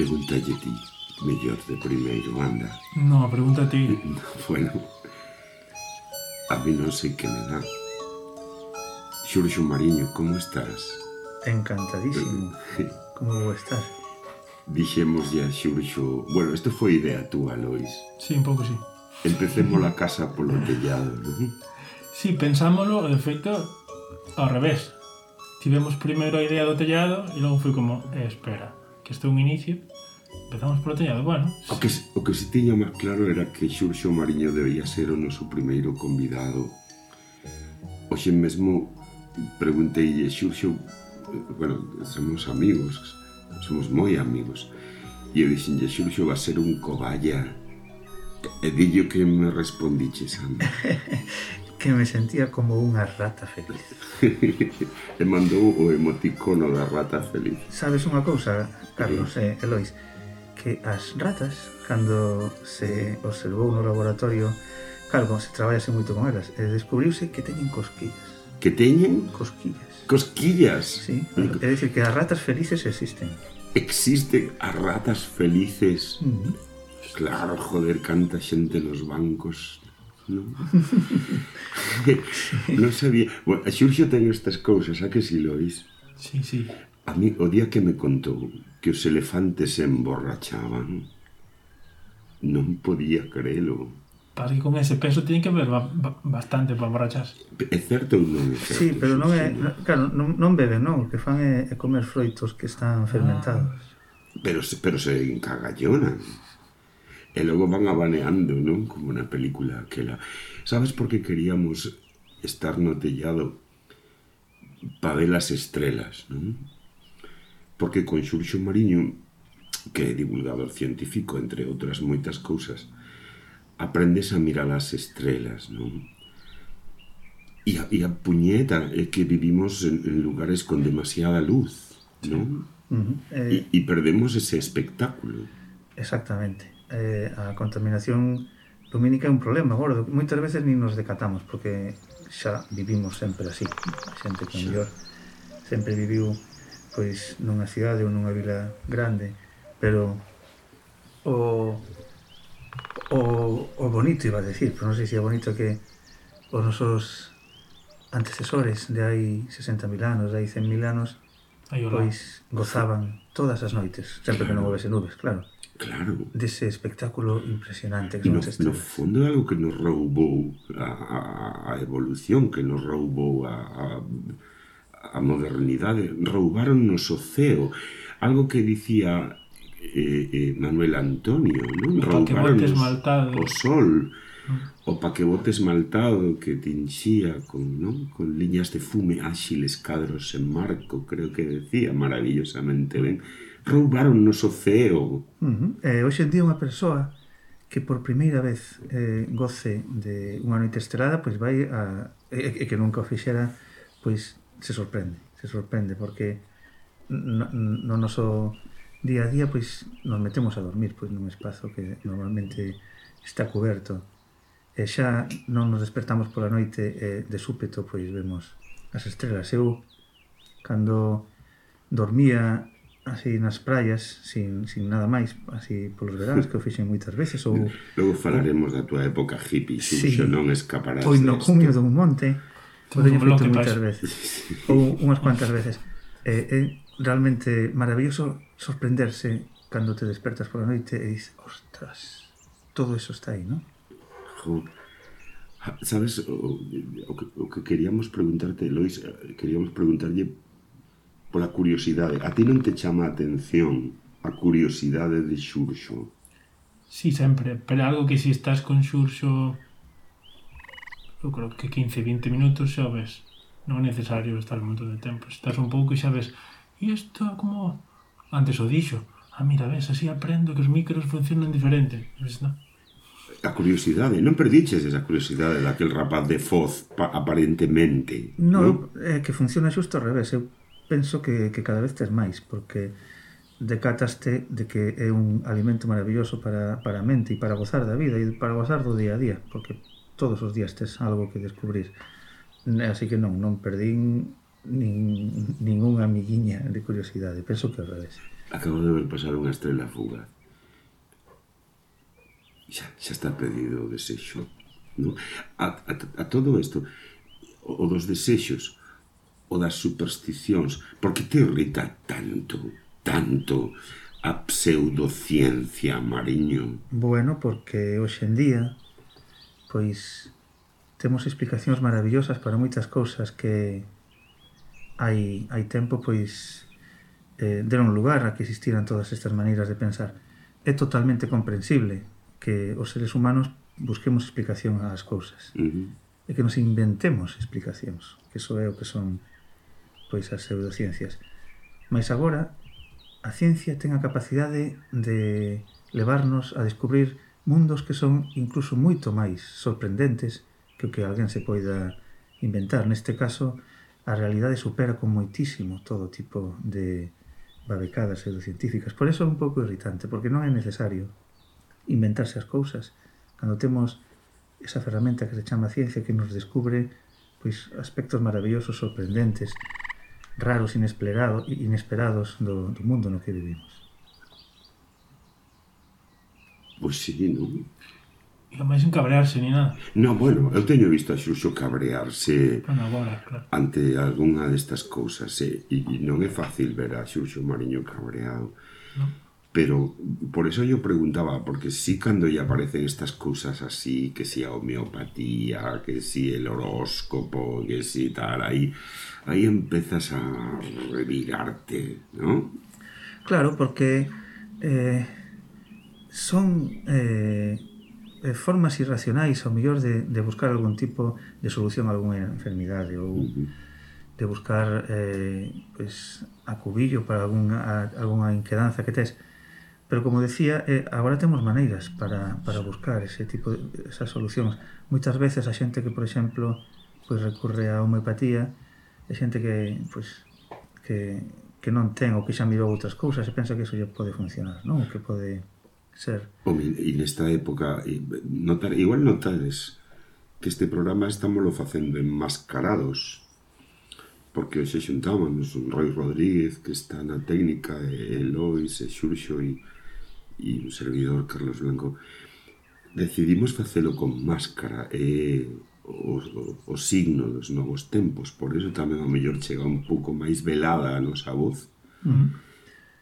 Pregúntalle ti, mellor de primeiro, anda. No, pregunta a ti. Bueno, a mí non sei que me dá. Xurxo Mariño, como estás? Encantadísimo. Como vou estar? Dixemos ya Xurxo... Bueno, isto foi idea túa, Lois. Sí, un pouco sí. Empecemos a casa polo tellado, non? Sí, pensámoslo, de feito, ao revés. Tivemos primeiro a idea do tellado e logo foi como, eh, espera, que este é un inicio, empezamos polo Tellado, bueno. O que, o que se tiña máis claro era que Xurxo Mariño debía ser o noso primeiro convidado. Oxe mesmo preguntei Xurxo, bueno, somos amigos, somos moi amigos. E eu dixen, Xurxo va ser un coballa, E dillo que me respondiche, Sandra. que me sentía como unha rata feliz. e mandou o emoticono da rata feliz. Sabes unha cousa, Carlos e eh, Elois, que as ratas, cando se observou no laboratorio, claro, como se traballase moito con elas, eh, descubriuse que teñen cosquillas. Que teñen? Cosquillas. Cosquillas? Sí, é dicir, que as ratas felices existen. Existen as ratas felices? Mm -hmm. Claro, joder, canta xente nos bancos non? non sabía... Bueno, a Xurxo ten estas cousas, a que si, Lois? Sí, sí. A mí, o día que me contou que os elefantes se emborrachaban, non podía creelo. Para que con ese peso tiene que beber bastante para emborracharse. É certo ou non é certo? Sí, pero non é... Claro, non, non beben, non. O que fan é, é comer froitos que están fermentados. Ah. Pero, pero se encagallonan. E logo van abaneando, non? Como na película aquela. Sabes por que queríamos estar no tellado pa ver as estrelas, non? Porque con Xurxo Mariño, que é divulgador científico, entre outras moitas cousas, aprendes a mirar as estrelas, non? E a, e a puñeta é que vivimos en, en lugares con demasiada luz, non? Uh -huh. E, eh, e perdemos ese espectáculo. Exactamente. eh, a contaminación lumínica é un problema gordo. moitas veces nin nos decatamos porque xa vivimos sempre así. A xente que mellor sempre viviu pois nunha cidade ou nunha vila grande pero o o, o bonito iba a decir pero non sei se é bonito que os nosos antecesores de hai 60.000 anos, de hai 100.000 anos Ay, pois gozaban todas as noites sempre que non houvese nubes, claro. Claro. Dese espectáculo impresionante que no, no fondo é algo que nos roubou a, a, a evolución, que nos roubou a, a, a modernidade, roubaron nos o ceo. Algo que dicía eh, eh, Manuel Antonio, non? Roubaron o sol, o paquebote esmaltado que tinxía con, non? con liñas de fume áxiles, cadros en marco, creo que decía maravillosamente ben roubaronnos o ceo. Uh -huh. eh, hoxe en día unha persoa que por primeira vez eh, goce de unha noite estrelada, pois vai a... E, e que nunca o fixera, pois se sorprende, se sorprende, porque no, no noso día a día pois nos metemos a dormir pois nun espazo que normalmente está coberto e xa non nos despertamos pola noite e de súpeto pois vemos as estrelas eu cando dormía así nas praias sin, sin nada máis así polos veráns que o fixen moitas veces ou logo falaremos da tua época hippie sí, xo non escaparás pois no cumio dun monte o teño feito moitas veces ou unhas cuantas veces. É, é realmente maravilloso sorprenderse cando te despertas pola noite e dices ostras, todo eso está aí, non? Jo, ah, sabes o, o, que, o que queríamos preguntarte Lois, eh, queríamos preguntarlle pola curiosidade. A ti non te chama a atención a curiosidade de Xurxo? Sí, sempre, pero algo que si estás con Xurxo eu creo que 15, 20 minutos xa ves non é necesario estar un montón de tempo estás un pouco e xa ves e isto como antes o dixo ah, mira, ves, así aprendo que os micros funcionan diferente ves, non? a curiosidade, non perdiches esa curiosidade daquel rapaz de Foz aparentemente non, no, é eh, que funciona xusto ao revés eu penso que, que cada vez tes máis, porque decataste de que é un alimento maravilloso para, para a mente e para gozar da vida e para gozar do día a día, porque todos os días tes algo que descubrir. Así que non, non perdín nin, ningún amiguiña de curiosidade, penso que ao revés. Acabo de ver pasar unha estrela fugaz. Xa, xa está pedido o desexo. No? A, a, a todo isto, o, o dos desexos, o das supersticións, porque te irrita tanto, tanto a pseudociencia, Mariño? Bueno, porque hoxe en día, pois, temos explicacións maravillosas para moitas cousas que hai, hai tempo, pois, eh, deron lugar a que existiran todas estas maneiras de pensar. É totalmente comprensible que os seres humanos busquemos explicación ás cousas. Uh -huh. E que nos inventemos explicacións, que iso é o que son pois as pseudociencias. Mais agora, a ciencia ten a capacidade de levarnos a descubrir mundos que son incluso moito máis sorprendentes que o que alguén se poida inventar. Neste caso, a realidade supera con moitísimo todo tipo de babecadas pseudocientíficas. Por eso é un pouco irritante, porque non é necesario inventarse as cousas. Cando temos esa ferramenta que se chama ciencia que nos descubre pois aspectos maravillosos, sorprendentes, raros inesperado, inesperados do, do mundo no que vivimos. Pois sí, non? E máis en cabrearse, ni nada. Non, bueno, eu teño visto a Xuxo cabrearse bueno, agora, claro. ante algunha destas cousas, eh, e, e non é fácil ver a Xuxo Mariño cabreado. Non? Pero por eso yo preguntaba, porque sí cuando ya aparecen estas cosas así, que si homeopatía, que si el horóscopo, que si tal, ahí, ahí empezas a revirarte, ¿no? Claro, porque eh, son eh, eh, formas irracionais, ao mellor, de, de buscar algún tipo de solución a algunha enfermidade ou Uh -huh. de buscar eh, pues, acubillo para algunha, algunha inquedanza que tes. Pero como decía, eh, agora temos maneiras para, para buscar ese tipo de, esas solucións. Moitas veces a xente que, por exemplo, pois recurre á homeopatía, é xente que, pois, que, que non ten ou que xa mirou outras cousas e pensa que iso lle pode funcionar, non? Que pode ser. Home, e nesta época, eh, notar, igual notades que este programa estámoslo facendo enmascarados, porque hoxe xuntámonos un Roy Rodríguez que está na técnica, e Lois, e Xurxo, e e un servidor, Carlos Blanco, decidimos facelo con máscara e o, o, o signo dos novos tempos, por eso tamén ao mellor chega un pouco máis velada a nosa voz. Uh -huh.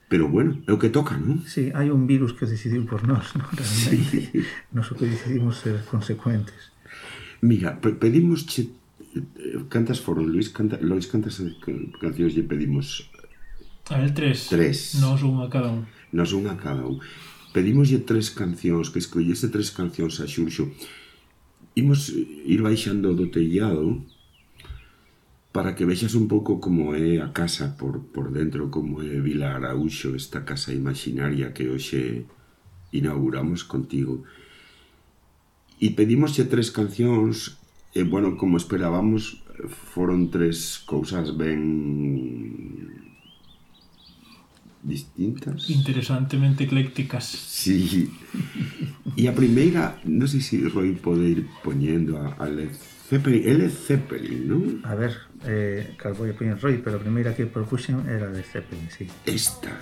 Pero bueno, é o que toca, non? Sí, hai un virus que decidiu por nós, non? Realmente, sí. nos o que decidimos ser consecuentes. Mira, pedimos che... Cantas foron, Luis? Canta... Luis, cantas cancións lle pedimos? A ver, tres. Tres. Nos unha cada un. Nos unha cada un pedimoslle tres cancións, que escollese tres cancións a Xurxo. Imos ir baixando do tellado para que vexas un pouco como é a casa por, por dentro, como é Vila Araúxo, esta casa imaginaria que hoxe inauguramos contigo. E pedimoslle tres cancións, e bueno, como esperábamos, foron tres cousas ben distintas. Interesantemente eclécticas. Sí. E a primeira, non sei se Roy pode ir poñendo a, a Led Zeppelin. É Led Zeppelin, non? A ver, eh, vou a poñer Roy, pero a primeira que propuxen era de Zeppelin, sí. Esta.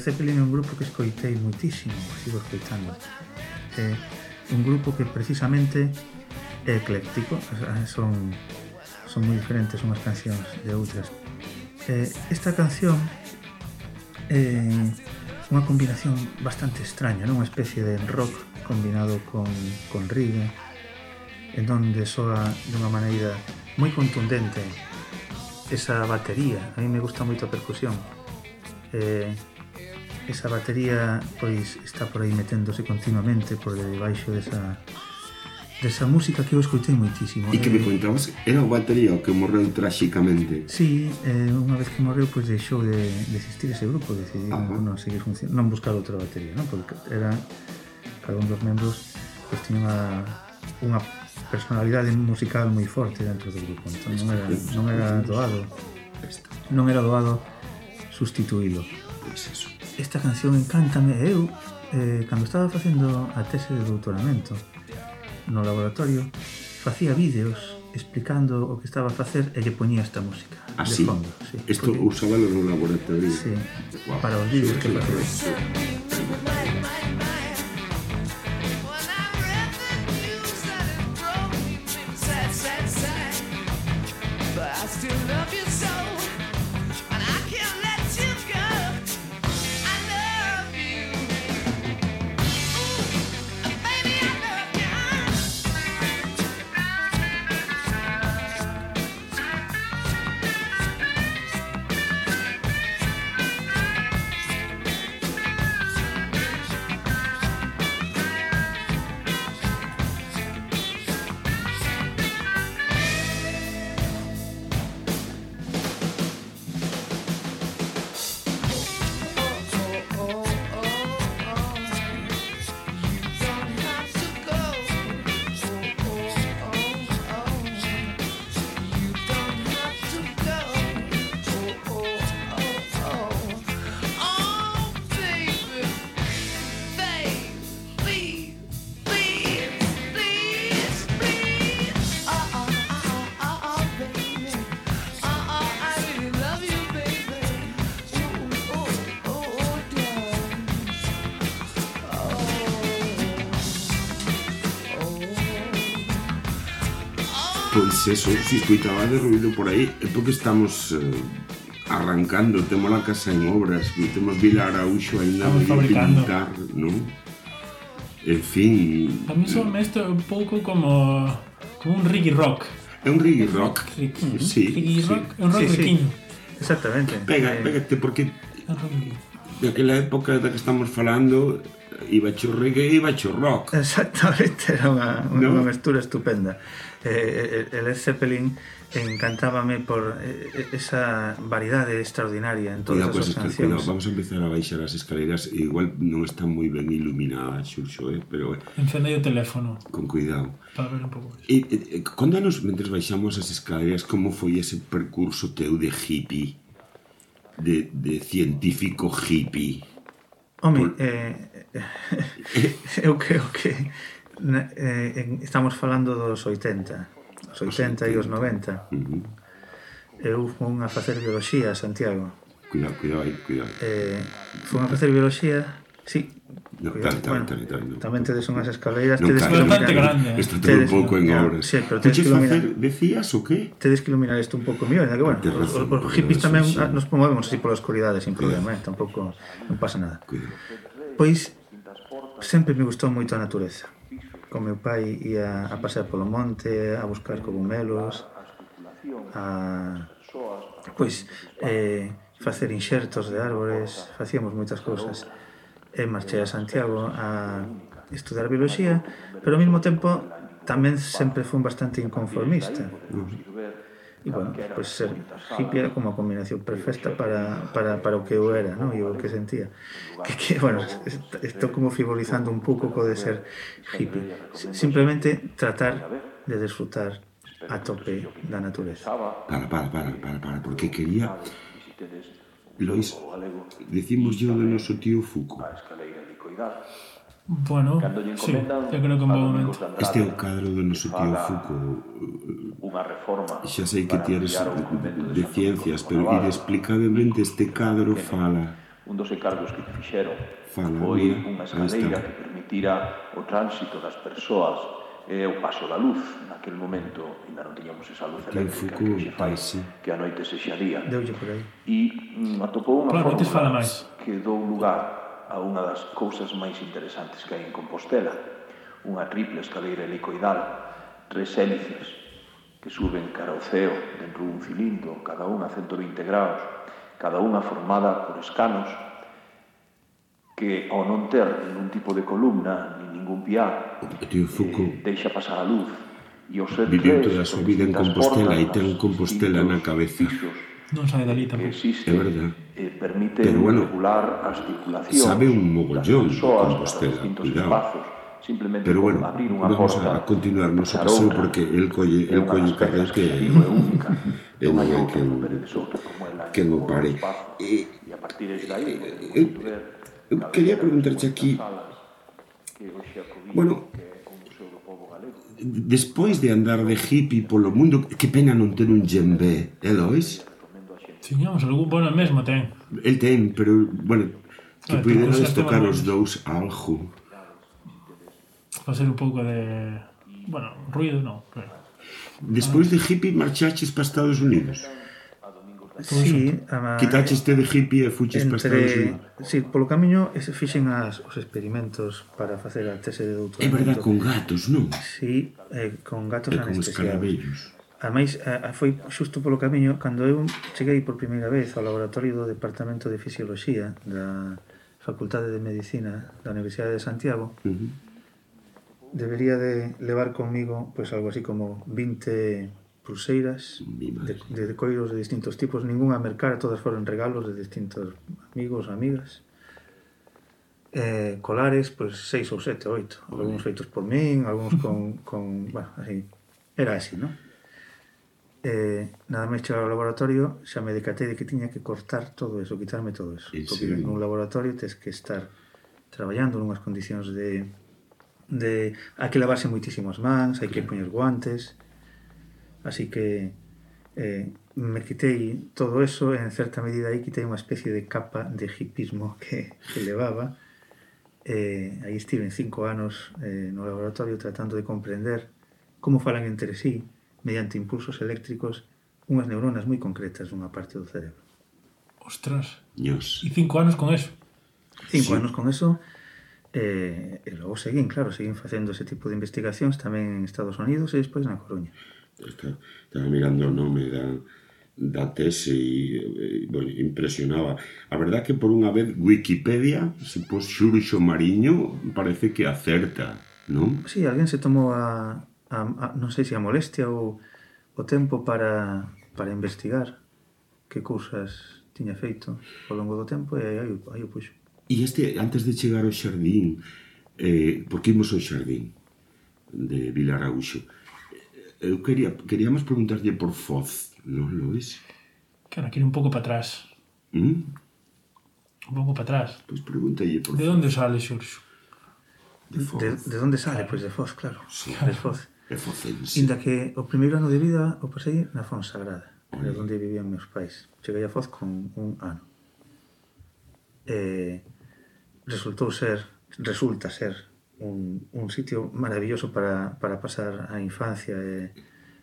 Led Zeppelin é un grupo que escoitei moitísimo, sigo escoitando. É un grupo que precisamente é ecléctico, eh, son son moi diferentes unhas cancións de outras. Eh, esta canción é unha combinación bastante extraña, non? unha especie de rock combinado con, con reggae, en donde soa dunha maneira moi contundente esa batería. A mí me gusta moito a percusión. Eh, esa batería pois está por aí meténdose continuamente por debaixo desa desa música que eu escoitei moitísimo. E que eh. me contabas, era o batería o que morreu tráxicamente. Sí, eh, unha vez que morreu, pois pues, deixou de, de existir ese grupo, decidiu non seguir funcionando, non buscar outra batería, non? Porque era cada un dos membros pois pues, tiña unha, unha personalidade musical moi forte dentro do grupo, entón non era, non era doado non era doado sustituílo. Pois pues eso esta canción encántame eu eh, cando estaba facendo a tese de doutoramento no laboratorio facía vídeos explicando o que estaba a facer e lle poñía esta música Así? Ah, de fondo, sí, isto porque... usábalo no laboratorio sí, wow, para os vídeos sí, que facía. Sí. Eso, si escoitaba de ruido por aí, é porque estamos eh, arrancando, temos a casa en obras, temos Vila Araúxo ainda fabricando. pintar, non? En fin, A mí son isto un pouco como como un reggae rock. é un reggae rock. Reggae, Sí, sí. rock, un rock Sí, sí. exactamente Pega, Eh, pégate, porque É un rock. daquela época da que estamos falando iba cho reggae e iba cho rock exactamente, era unha, unha, no? unha mestura estupenda eh, el Led Zeppelin encantábame por esa variedade extraordinaria en todas Mira, pues, as cancións. Calcula, vamos a empezar a baixar as escaleras, igual non están moi ben iluminadas, xurxo, eh, pero eh, Encende o teléfono. Con cuidado. Para ver un pouco. E, e, contanos mentres baixamos as escaleras como foi ese percurso teu de hippie de, de científico hippie. Home, Por... eh, eu creo que eh, estamos falando dos 80, os 80 os 80. e os 90. Uh -huh. Eu fun a facer biología a Santiago. Cuidado, cuidado aí, cuidado. Eh, fun a facer biología Sí. No, tan, tan, bueno, tan, tan, no. Tamén tedes unhas escaleiras, non, tedes que iluminar. Bastante grande. Isto un pouco en obras. Sí, pero tedes que iluminar. Decías o qué? Tedes que iluminar isto un pouco mío, que bueno, razón, os, os hippies tamén sí. Ah, nos movemos así pola oscuridade sin problema, eh? tampouco non pasa nada. Cuidado. Pois sempre me gustou moito a natureza. Con meu pai ia a pasear polo monte, a buscar cogumelos, a pois eh, facer inxertos de árbores, facíamos moitas cousas. E marchei a Santiago a estudar bioloxía, pero ao mesmo tempo tamén sempre fui bastante inconformista. E bueno, pois ser hippie era como a combinación perfecta para, para, para o que eu era, ¿no? e o que sentía. Que, que bueno, est- estou como frivolizando un pouco co de ser hippie. Simplemente tratar de disfrutar a tope da natureza. Para, para, para, para, para, porque quería... Lois, decimos yo do noso tío Fuco. Bueno, sí, eu creo que un bom momento. Este é o cadro do noso tío Fuku. Unha reforma. Xa sei que ti eres de ciencias, pero inexplicablemente este cadro fala un dos encargos que fixeron fala, foi unha escadeira que permitira o tránsito das persoas é o paso da luz naquel momento ainda non tiñamos esa luz eléctrica que, que se fai sí. que a noite se xa día Deulle por aí. e mm, atopou unha claro, fórmula máis. que dou lugar a unha das cousas máis interesantes que hai en Compostela unha triple escaleira helicoidal tres hélices que suben cara ao ceo dentro dun cilindro cada unha a 120 graus cada unha formada por escanos que ao non ter ningún tipo de columna ningún piar. O tío Foucault eh, deixa pasar a luz. E os viviu toda a súa vida en Compostela e ten Compostela na cabeza. Non sabe dali tamén. É verdad. Eh, permite Pero bueno, regular as circulacións sabe un mogollón de Compostela, cuidado. Espazos, simplemente Pero bueno, abrir unha vamos porta, a continuar noso paseo outra, porque el colle, el colle carrer que é unha que que non pare. E, e, eh, a partir de aí, eu eh, eh, quería preguntarche aquí Bueno, despois de andar de hippie polo mundo, que pena non ter un djembe, eh, é Lois? Tiñamos algún, bueno, mesmo ten. El ten, pero, bueno, que vale, puderas tocar os dous algo. Facer un pouco de... Bueno, ruido non, pero... Despois de hippie marchaches para Estados Unidos. Sí, ama, Quitaxeste de hippie e fuches entre, para estar Sí, polo camiño se fixen as, os experimentos para facer a tese de doutoramento. É verdad, con gatos, non? Sí, eh, con gatos e anestesiados. Ademais, a, a, foi xusto polo camiño cando eu cheguei por primeira vez ao laboratorio do Departamento de Fisioloxía da Facultade de Medicina da Universidade de Santiago, uh -huh. debería de levar conmigo pues algo así como 20 pulseiras de, de, de coiros de distintos tipos, ninguna a mercar, todas foron regalos de distintos amigos, amigas. Eh, colares, pois pues, seis ou sete, oito. Algúns feitos por min, algúns con, con bueno, así. Era así, non? Eh, nada máis chegar ao laboratorio, xa me decatei de que tiña que cortar todo eso, quitarme todo eso. E porque sí. nun laboratorio tens que estar traballando nunhas condicións de de hai que lavarse moitísimas mans, hai que poñer guantes, así que eh, me quitei todo eso en certa medida aí quitei unha especie de capa de hipismo que, que levaba eh, aí estive en cinco anos eh, no laboratorio tratando de comprender como falan entre sí mediante impulsos eléctricos unhas neuronas moi concretas dunha parte do cerebro Ostras. Ños. E cinco anos con eso. cinco Sí. anos con eso eh, e logo seguín, claro, seguín facendo ese tipo de investigacións tamén en Estados Unidos e despois na Coruña está, estaba mirando o nome da, da tese e, e eh, bueno, impresionaba. A verdad que por unha vez Wikipedia, se pos Xurxo Mariño, parece que acerta, non? Si, sí, alguén se tomou a, a, a non sei se a molestia ou o tempo para, para investigar que cousas tiña feito ao longo do tempo e aí, aí o puxo. E este, antes de chegar ao xardín, eh, porque imos ao xardín de Vilar Auxo, Eu quería, queríamos preguntarlle por Foz, non, Luis? Cara, quero un pouco para atrás. ¿Mm? Un pouco para atrás. Pois pues pregúntalle por De Foz. onde sale Xurxo? De Foz. De, de onde sale? Pois pues de Foz, claro. Sí. De Foz. É focense. Inda que o primeiro ano de vida o pasei na Fonsagrada, Olé. onde vivían meus pais. Cheguei a Foz con un ano. Eh, resultou ser, resulta ser un, un sitio maravilloso para, para pasar a infancia e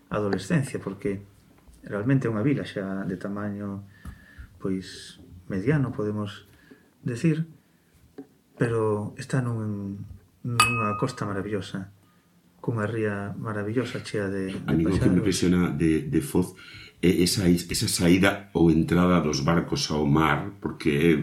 adolescencia, porque realmente é unha vila xa de tamaño pois mediano, podemos decir, pero está nun, nunha costa maravillosa, cunha ría maravillosa chea de, de A mí que me impresiona de, de Foz é esa, esa saída ou entrada dos barcos ao mar, porque é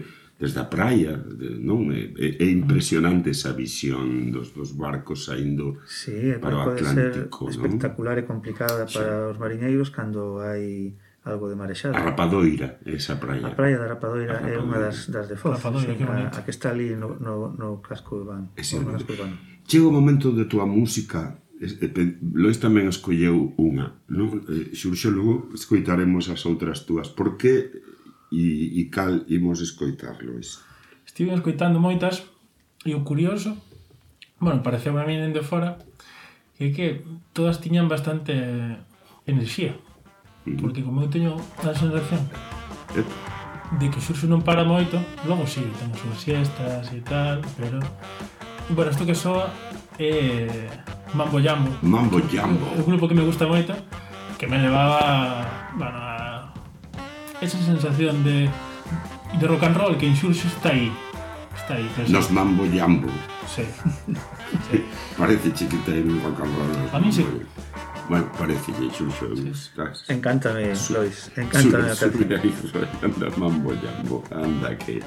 desde a praia, de, non? É, é impresionante esa visión dos, dos barcos saindo sí, para o Atlántico, ser espectacular non? e complicada para sí. os mariñeiros cando hai algo de marexada. A Rapadoira, esa praia. A praia da Rapadoira, Rapadoira. é unha das, das de Foz, Rapadoira, sí, a, a que está ali no, no, no casco urbano. Ese no casco urbano. Chega o momento de tua música, Lois tamén escolleu unha, non? Eh, Xurxo, logo escoitaremos as outras túas. Por que e, e cal imos escoitar, Luis? Estive escoitando moitas e o curioso, bueno, pareceu a mí dende fora, que que todas tiñan bastante enerxía. Porque como eu teño a sensación eh? de que o xurxo non para moito, logo si, sí, temos unhas siestas e tal, pero... Bueno, isto que soa é eh, Mambo Jambo. Mambo Jambo. O, grupo que me gusta moito, que me levaba, bueno, a esa sensación de, de rock and roll que Xurxo está aí. Está aí, pero Nos Mambo Jambo Sí. sí. Parece chiquita en un rock and roll A mí sí. Bueno, parece que Xurxo estás Encántame, Lois, encántame Sube, sube anda Mambo Jambo Anda que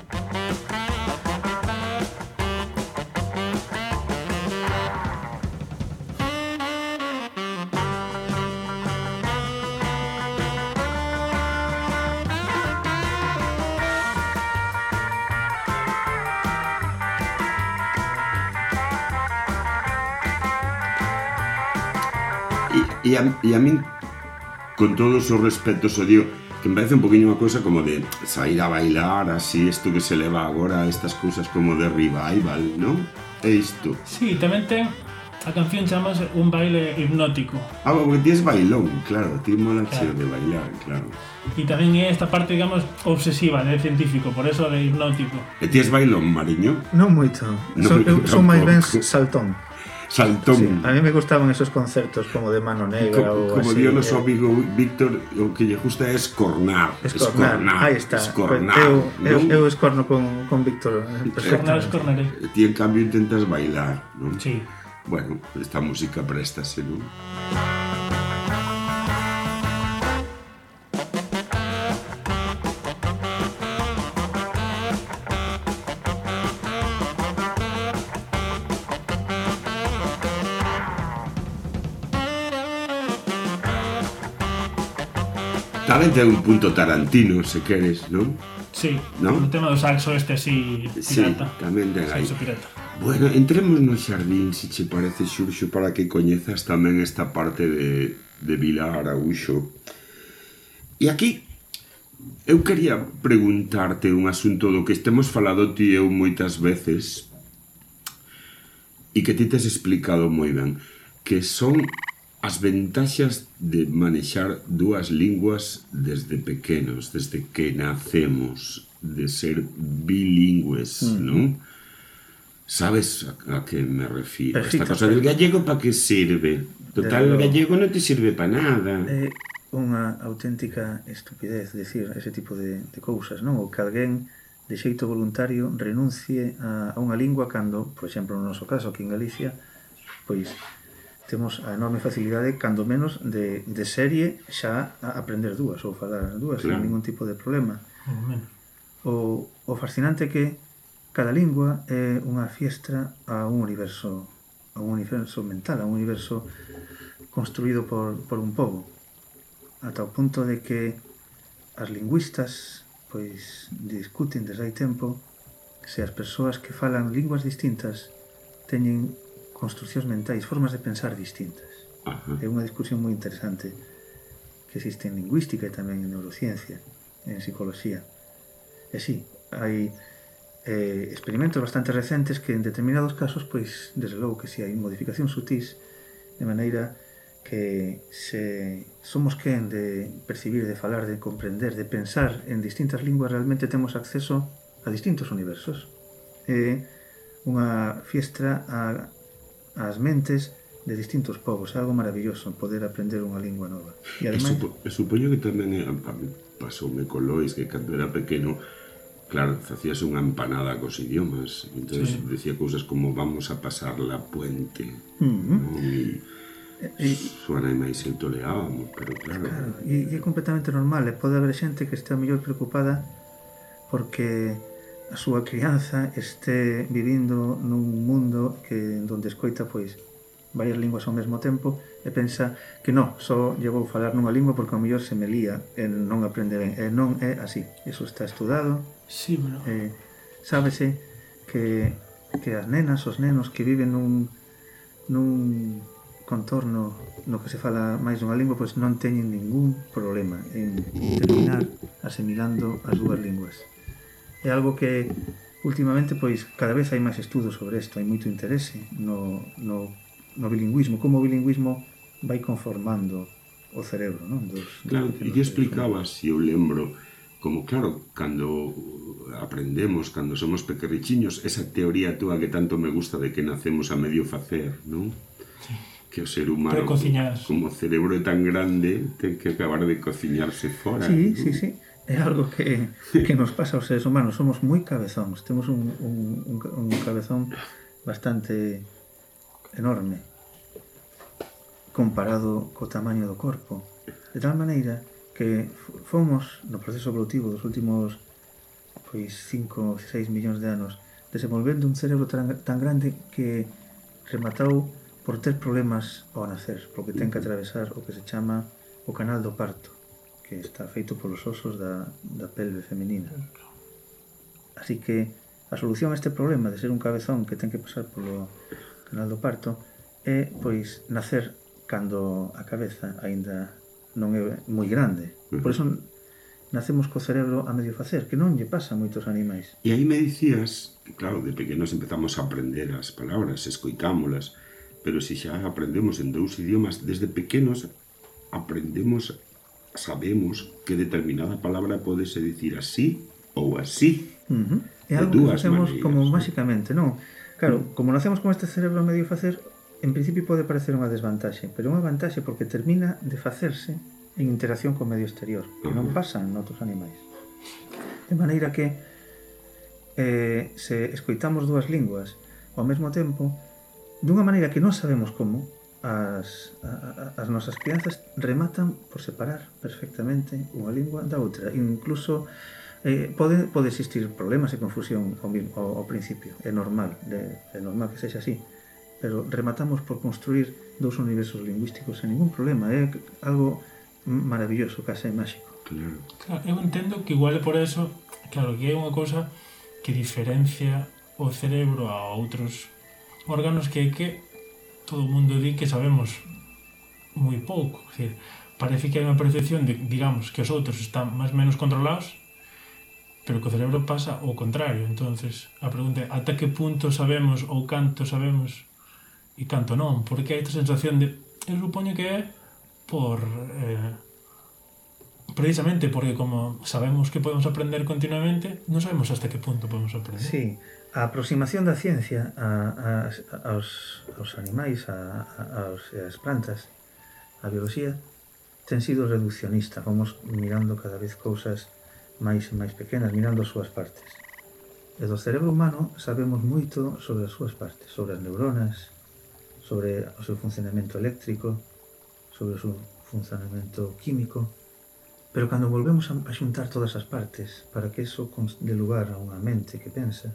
E a, e a min, con todos os respetos, o digo, que me parece un poquinho unha cousa como de sair a bailar, así, isto que se leva agora, estas cousas como de revival, non? É isto. Sí, tamén ten a canción chamase un baile hipnótico. Ah, porque ti es bailón, claro, ti mola Claro. de bailar, claro. E tamén é esta parte, digamos, obsesiva de científico, por eso de hipnótico. E ti es bailón, Mariño? Non moito. Non, son, eu son máis ben saltón. saltón. Sí, a mí me gustaban esos concertos como de mano negra Co o Como así, dio noso amigo Víctor, o que lle gusta é. Escornar, escornar aí está. Escornar, eu, non? eu, eu escorno con, con Víctor eh, perfectamente. Escornar, escornar. Eh, eh. Ti, en cambio, intentas bailar, non? Sí. Bueno, esta música préstase, non? Música Tamén ten un punto Tarantino, se queres, non? Sí, ¿No? o tema do saxo este así pirata. Sí, tamén ten aí. Saxo pirata. Bueno, entremos no xardín, se che parece, Xurxo, para que coñezas tamén esta parte de, de Vila Araúxo. E aquí eu quería preguntarte un asunto do que estemos falado ti eu moitas veces e que ti tes explicado moi ben, que son As ventaxas de manexar dúas linguas desde pequenos, desde que nacemos, de ser bilingües, mm. non? Sabes a, a que me refiro? Perfecto, Esta cosa del gallego para que sirve? Total, o gallego non te sirve para nada. É unha auténtica estupidez decir ese tipo de, de cousas, non? O que alguén de xeito voluntario renuncie a, a unha lingua cando, por exemplo, no noso caso, aquí en Galicia, pois temos a enorme facilidade, cando menos, de, de serie xa a aprender dúas ou falar dúas, claro. sen ningún tipo de problema. Menos. O, o fascinante que cada lingua é unha fiestra a un universo a un universo mental, a un universo construído por, por un pobo ata o punto de que as lingüistas pois discuten desde hai tempo se as persoas que falan linguas distintas teñen construcións mentais, formas de pensar distintas. Ajá. É unha discusión moi interesante que existe en lingüística e tamén en neurociencia, en psicología. E sí, hai eh, experimentos bastante recentes que en determinados casos, pois, desde logo que si sí, hai modificacións sutís de maneira que se somos quen de percibir, de falar, de comprender, de pensar en distintas linguas, realmente temos acceso a distintos universos. É eh, unha fiestra a ás mentes de distintos povos. É algo maravilloso poder aprender unha lingua nova. E ademais... Supo, supoño que tamén é, a mí pasoume con Lois que cando era pequeno Claro, facías unha empanada cos idiomas entonces sí. decía cousas como vamos a pasar la puente uh -huh. ¿no? e e, suana máis se toleábamos, pero claro. claro e, e é completamente normal, e pode haber xente que está mellor preocupada porque a súa crianza este vivindo nun mundo que onde escoita pois varias linguas ao mesmo tempo e pensa que non, só lle vou falar nunha lingua porque ao mellor se me lía e non aprende ben. E non é así. Eso está estudado. Sí, bueno. Eh, sábese que, que as nenas, os nenos que viven nun, nun contorno no que se fala máis dunha lingua pois non teñen ningún problema en terminar asimilando as dúas linguas é algo que últimamente pois cada vez hai máis estudos sobre isto, hai moito interese no, no, no bilingüismo, como o bilingüismo vai conformando o cerebro, non? Dos, claro, e que explicaba, se eu lembro, como claro, cando aprendemos, cando somos pequerrichiños, esa teoría túa que tanto me gusta de que nacemos a medio facer, non? Que o ser humano, como o cerebro é tan grande, ten que acabar de cociñarse fora. Sí, non? sí, sí é algo que, que nos pasa aos seres humanos, somos moi cabezóns, temos un, un, un, un cabezón bastante enorme comparado co tamaño do corpo. De tal maneira que fomos no proceso evolutivo dos últimos pois 5 ou 6 millóns de anos desenvolvendo un cerebro tan, tan grande que rematou por ter problemas ao nacer, porque ten que atravesar o que se chama o canal do parto que está feito polos osos da, da pelve femenina. Así que a solución a este problema de ser un cabezón que ten que pasar polo canal do parto é, pois, nacer cando a cabeza aínda non é moi grande. Por iso nacemos co cerebro a medio facer, que non lle pasa a moitos animais. E aí me dicías, que claro, de pequenos empezamos a aprender as palabras, escoitámolas, pero se xa aprendemos en dous idiomas, desde pequenos aprendemos sabemos que determinada palabra podese dicir así ou así. Uh -huh. É algo que facemos maneiras, mm. como máxicamente, non? Claro, como nacemos con este cerebro medio facer, en principio pode parecer unha desvantaxe, pero unha vantaxe porque termina de facerse en interacción co medio exterior, que non pasa en outros animais. De maneira que eh, se escoitamos dúas linguas ao mesmo tempo, dunha maneira que non sabemos como, as, a, as nosas crianzas rematan por separar perfectamente unha lingua da outra. Incluso eh, pode, pode existir problemas e confusión ao, mismo, ao, ao principio. É normal, de, é normal que sexa así. Pero rematamos por construir dous universos lingüísticos sen ningún problema. É algo maravilloso, case máxico. Claro. claro. Eu entendo que igual por eso, claro, que é unha cousa que diferencia o cerebro a outros órganos que é que todo o mundo di que sabemos moi pouco. Quer dizer, parece que hai unha percepción de, digamos, que os outros están máis menos controlados, pero que o cerebro pasa o contrario. entonces a pregunta é, ata que punto sabemos ou canto sabemos e canto non? Porque hai esta sensación de... Eu supoño que é por... Eh, precisamente porque como sabemos que podemos aprender continuamente, non sabemos hasta que punto podemos aprender. Sí, a aproximación da ciencia a, a, aos, aos animais, a, a, aos, as plantas, a biología, ten sido reduccionista. Vamos mirando cada vez cousas máis e máis pequenas, mirando as súas partes. E do cerebro humano sabemos moito sobre as súas partes, sobre as neuronas, sobre o seu funcionamento eléctrico, sobre o seu funcionamento químico, Pero cando volvemos a xuntar todas as partes para que eso de lugar a unha mente que pensa,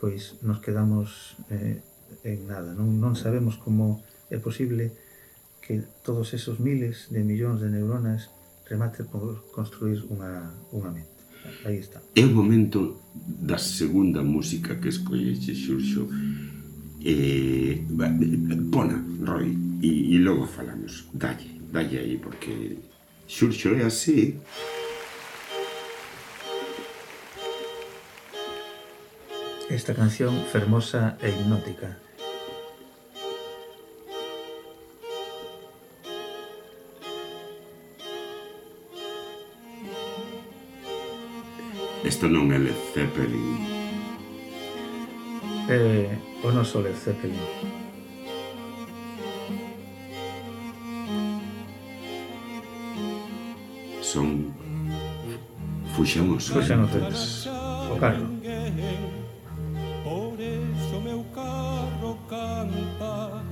pois nos quedamos eh, en nada. Non, non sabemos como é posible que todos esos miles de millóns de neuronas remate por construir unha, unha mente. Aí está. É o momento da segunda música que escolleche Xurxo eh, eh pona, Roy, e, e logo falamos. Dalle, dalle aí, porque should should I? Esta canción fermosa e hipnótica. Isto non é Led Zeppelin. É o noso Led Zeppelin. son fuxemos os Fuxen os O carro Por eso meu carro canta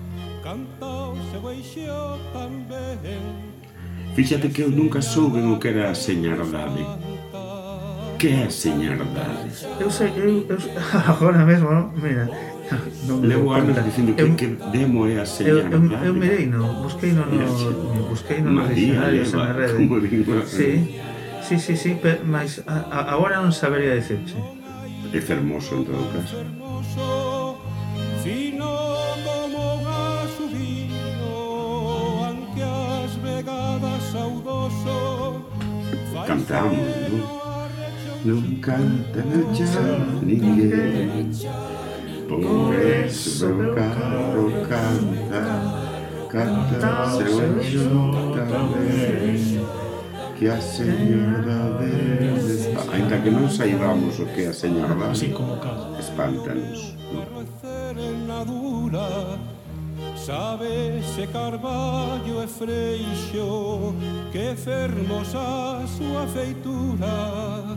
Canta o seu eixo tamén. Fíxate que eu nunca souben o que era a señardade Que é a señardade? Eu sei, eu, eu, agora mesmo, non? Mira, non, Levo anos dicindo que, eu, que demo é a sellana Eu, eu, eu mirei no, busquei no, no, busquei no María Leva, rede. como digo sí, sí, sí, sí, pero, mas a, agora non sabería dicirche É fermoso en todo caso. Fino como gaso vino Anque as vegadas saudoso Cantamos, non? Non canta na xa ninguén. Powiedz, Bokaro, canta, canta, Señor, que a señora de... Ainda que non saibamos o que a señora da sí, espántanos. No? Sabe ese carballo e freixo que fermosa a súa feitura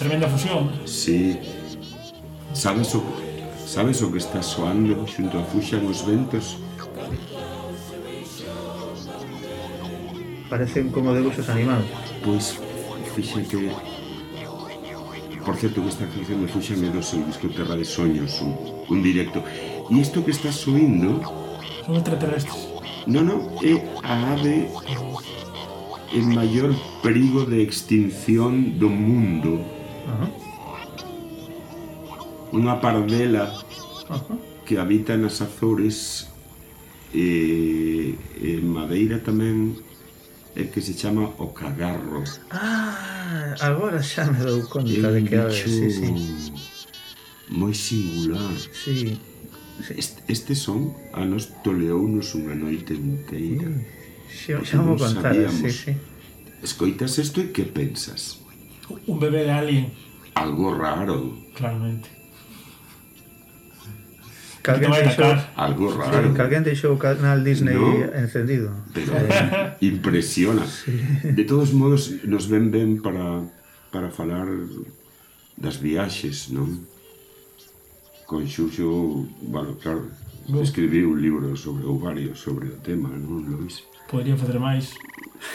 Tremenda fusión. Sí. Sabes o, sabes o que está soando xunto a fuxan os ventos? Parecen como debuxos animados. Pois, fíxate... Por certo, que esta canción de Fuxan é do seu disco Terra de Soños, un, un directo. E isto que está subindo... Son extraterrestres. No, no, é a ave en maior perigo de extinción do mundo Ajá. Unha pardela Ajá. que habita nas Azores e, e Madeira tamén é que se chama o cagarro. Ah, agora xa me dou conta de que ave, sí, sí. Moi singular. Sí. Este, este son a nos toleounos unha noite inteira. Sí, xa, pois xa vou contar, sí, sí. Escoitas isto e que pensas? un bebé de alien. Algo raro. Claramente. Que alguén deixou, algo raro. Sí, que alguén deixou o canal Disney no, encendido. Pero impresiona. Sí. De todos modos, nos ven ben para, para falar das viaxes, non? Con Xuxo, bueno, claro, Bo. escribí un libro sobre o varios sobre o tema, non, Luis? Podría facer máis.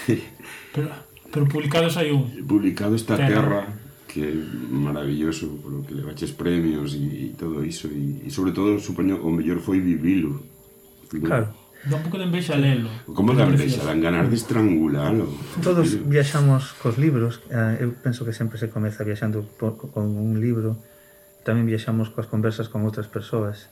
Pero Pero publicados hai un. Publicado esta Terra, Terra que é maravilloso, polo que levaches premios e, e todo iso, e, e sobre todo, supoño, o mellor foi vivilo. Claro. Dá un pouco de envexa lelo. Como da envexa? Dan ganar de estrangulalo. Todos viaxamos cos libros. Eh, eu penso que sempre se comeza viaxando por, con un libro. Tamén viaxamos coas conversas con outras persoas.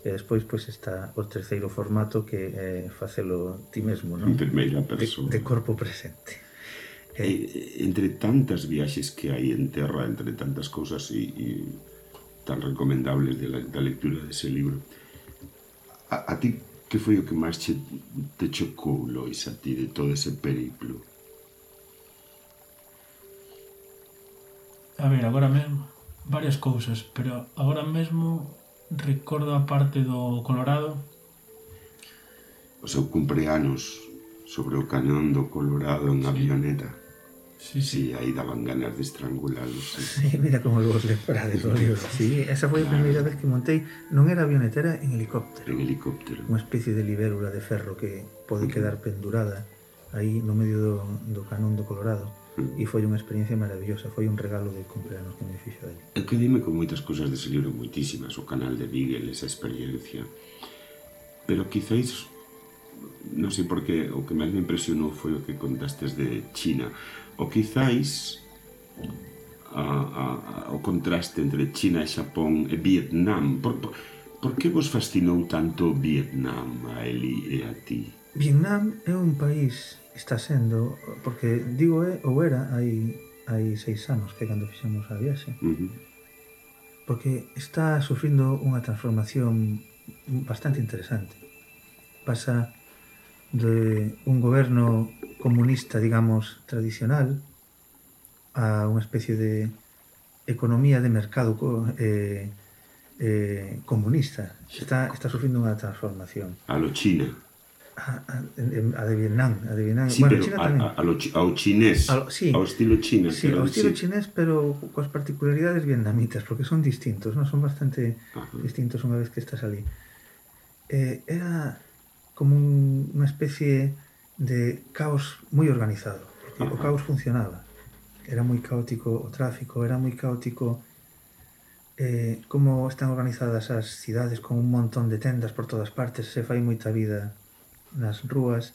E despois pois está o terceiro formato que é facelo ti mesmo, non? En primeira persoa. De, de corpo presente. E, entre tantas viaxes que hai en terra, entre tantas cousas e, e tan recomendables de la, da lectura dese libro, a, a ti que foi o que máis che, te chocou, Lois, a ti de todo ese periplo? A ver, agora mesmo varias cousas, pero agora mesmo recordo a parte do Colorado. O seu cumpleanos sobre o cañón do Colorado en sí. avioneta. Sí, sí. sí, ahí daban ganas de estrangularlos. Sí. sí mira como los leprades los libros. Sí, esa foi claro. a primeira vez que montei, non era avionetera, en helicóptero. En helicóptero. Unha especie de libélula de ferro que pode quedar pendurada aí no medio do, do canón do Colorado. E foi unha experiencia maravillosa, foi un regalo de cumpleanos que me fixo aí. E que dime con moitas cousas dese libro, moitísimas, o canal de Beagle, esa experiencia. Pero quizáis non sei por que o que máis me impresionou foi o que contastes de China ou quizáis a, a, a, o contraste entre China e Xapón e Vietnam. Por, por, por que vos fascinou tanto Vietnam a Eli e a ti? Vietnam é un país está sendo, porque digo é, ou era hai, hai seis anos que cando fixemos a viaxe, uh -huh. porque está sufrindo unha transformación bastante interesante. Pasa de un goberno comunista, digamos, tradicional a unha especie de economía de mercado eh, eh, comunista. Está, está sufrindo unha transformación. A lo China. A, a, a de Vietnam, a de Vietnam. Sí, bueno, pero China a, tamén. A, a lo, ao chinés, a lo, sí, ao estilo chino. Sí, ao estilo chinés, pero coas particularidades vietnamitas, porque son distintos, non son bastante Ajá. distintos unha vez que estás ali. Eh, era como un, unha especie de caos moi organizado, porque o caos funcionaba. Era moi caótico o tráfico, era moi caótico eh, como están organizadas as cidades con un montón de tendas por todas partes, se fai moita vida nas rúas.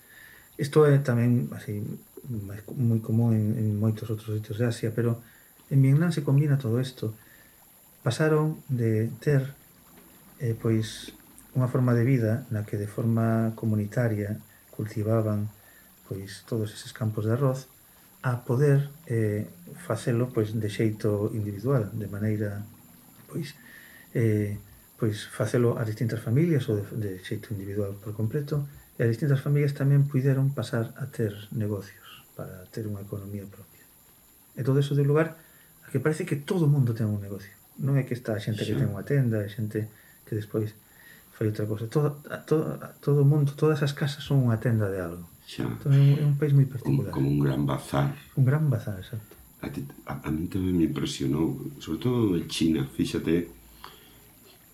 Isto é tamén así moi común en, en moitos outros sitios de Asia, pero en Vietnam se combina todo isto. Pasaron de ter eh, pois unha forma de vida na que de forma comunitaria cultivaban pois todos eses campos de arroz a poder eh, facelo pois de xeito individual, de maneira pois eh, pois facelo a distintas familias ou de, de xeito individual por completo e as distintas familias tamén puideron pasar a ter negocios para ter unha economía propia. E todo eso de lugar a que parece que todo o mundo ten un negocio. Non é que está a xente sí. que ten unha tenda, a xente que despois foi outra cosa. Todo, todo, todo o mundo, todas as casas son unha tenda de algo. Xa. Entón, é un país moi particular. Un, como un gran bazar. Un gran bazar, exacto. A, ti, a, a mí tamén me impresionou, sobre todo de China, fíxate,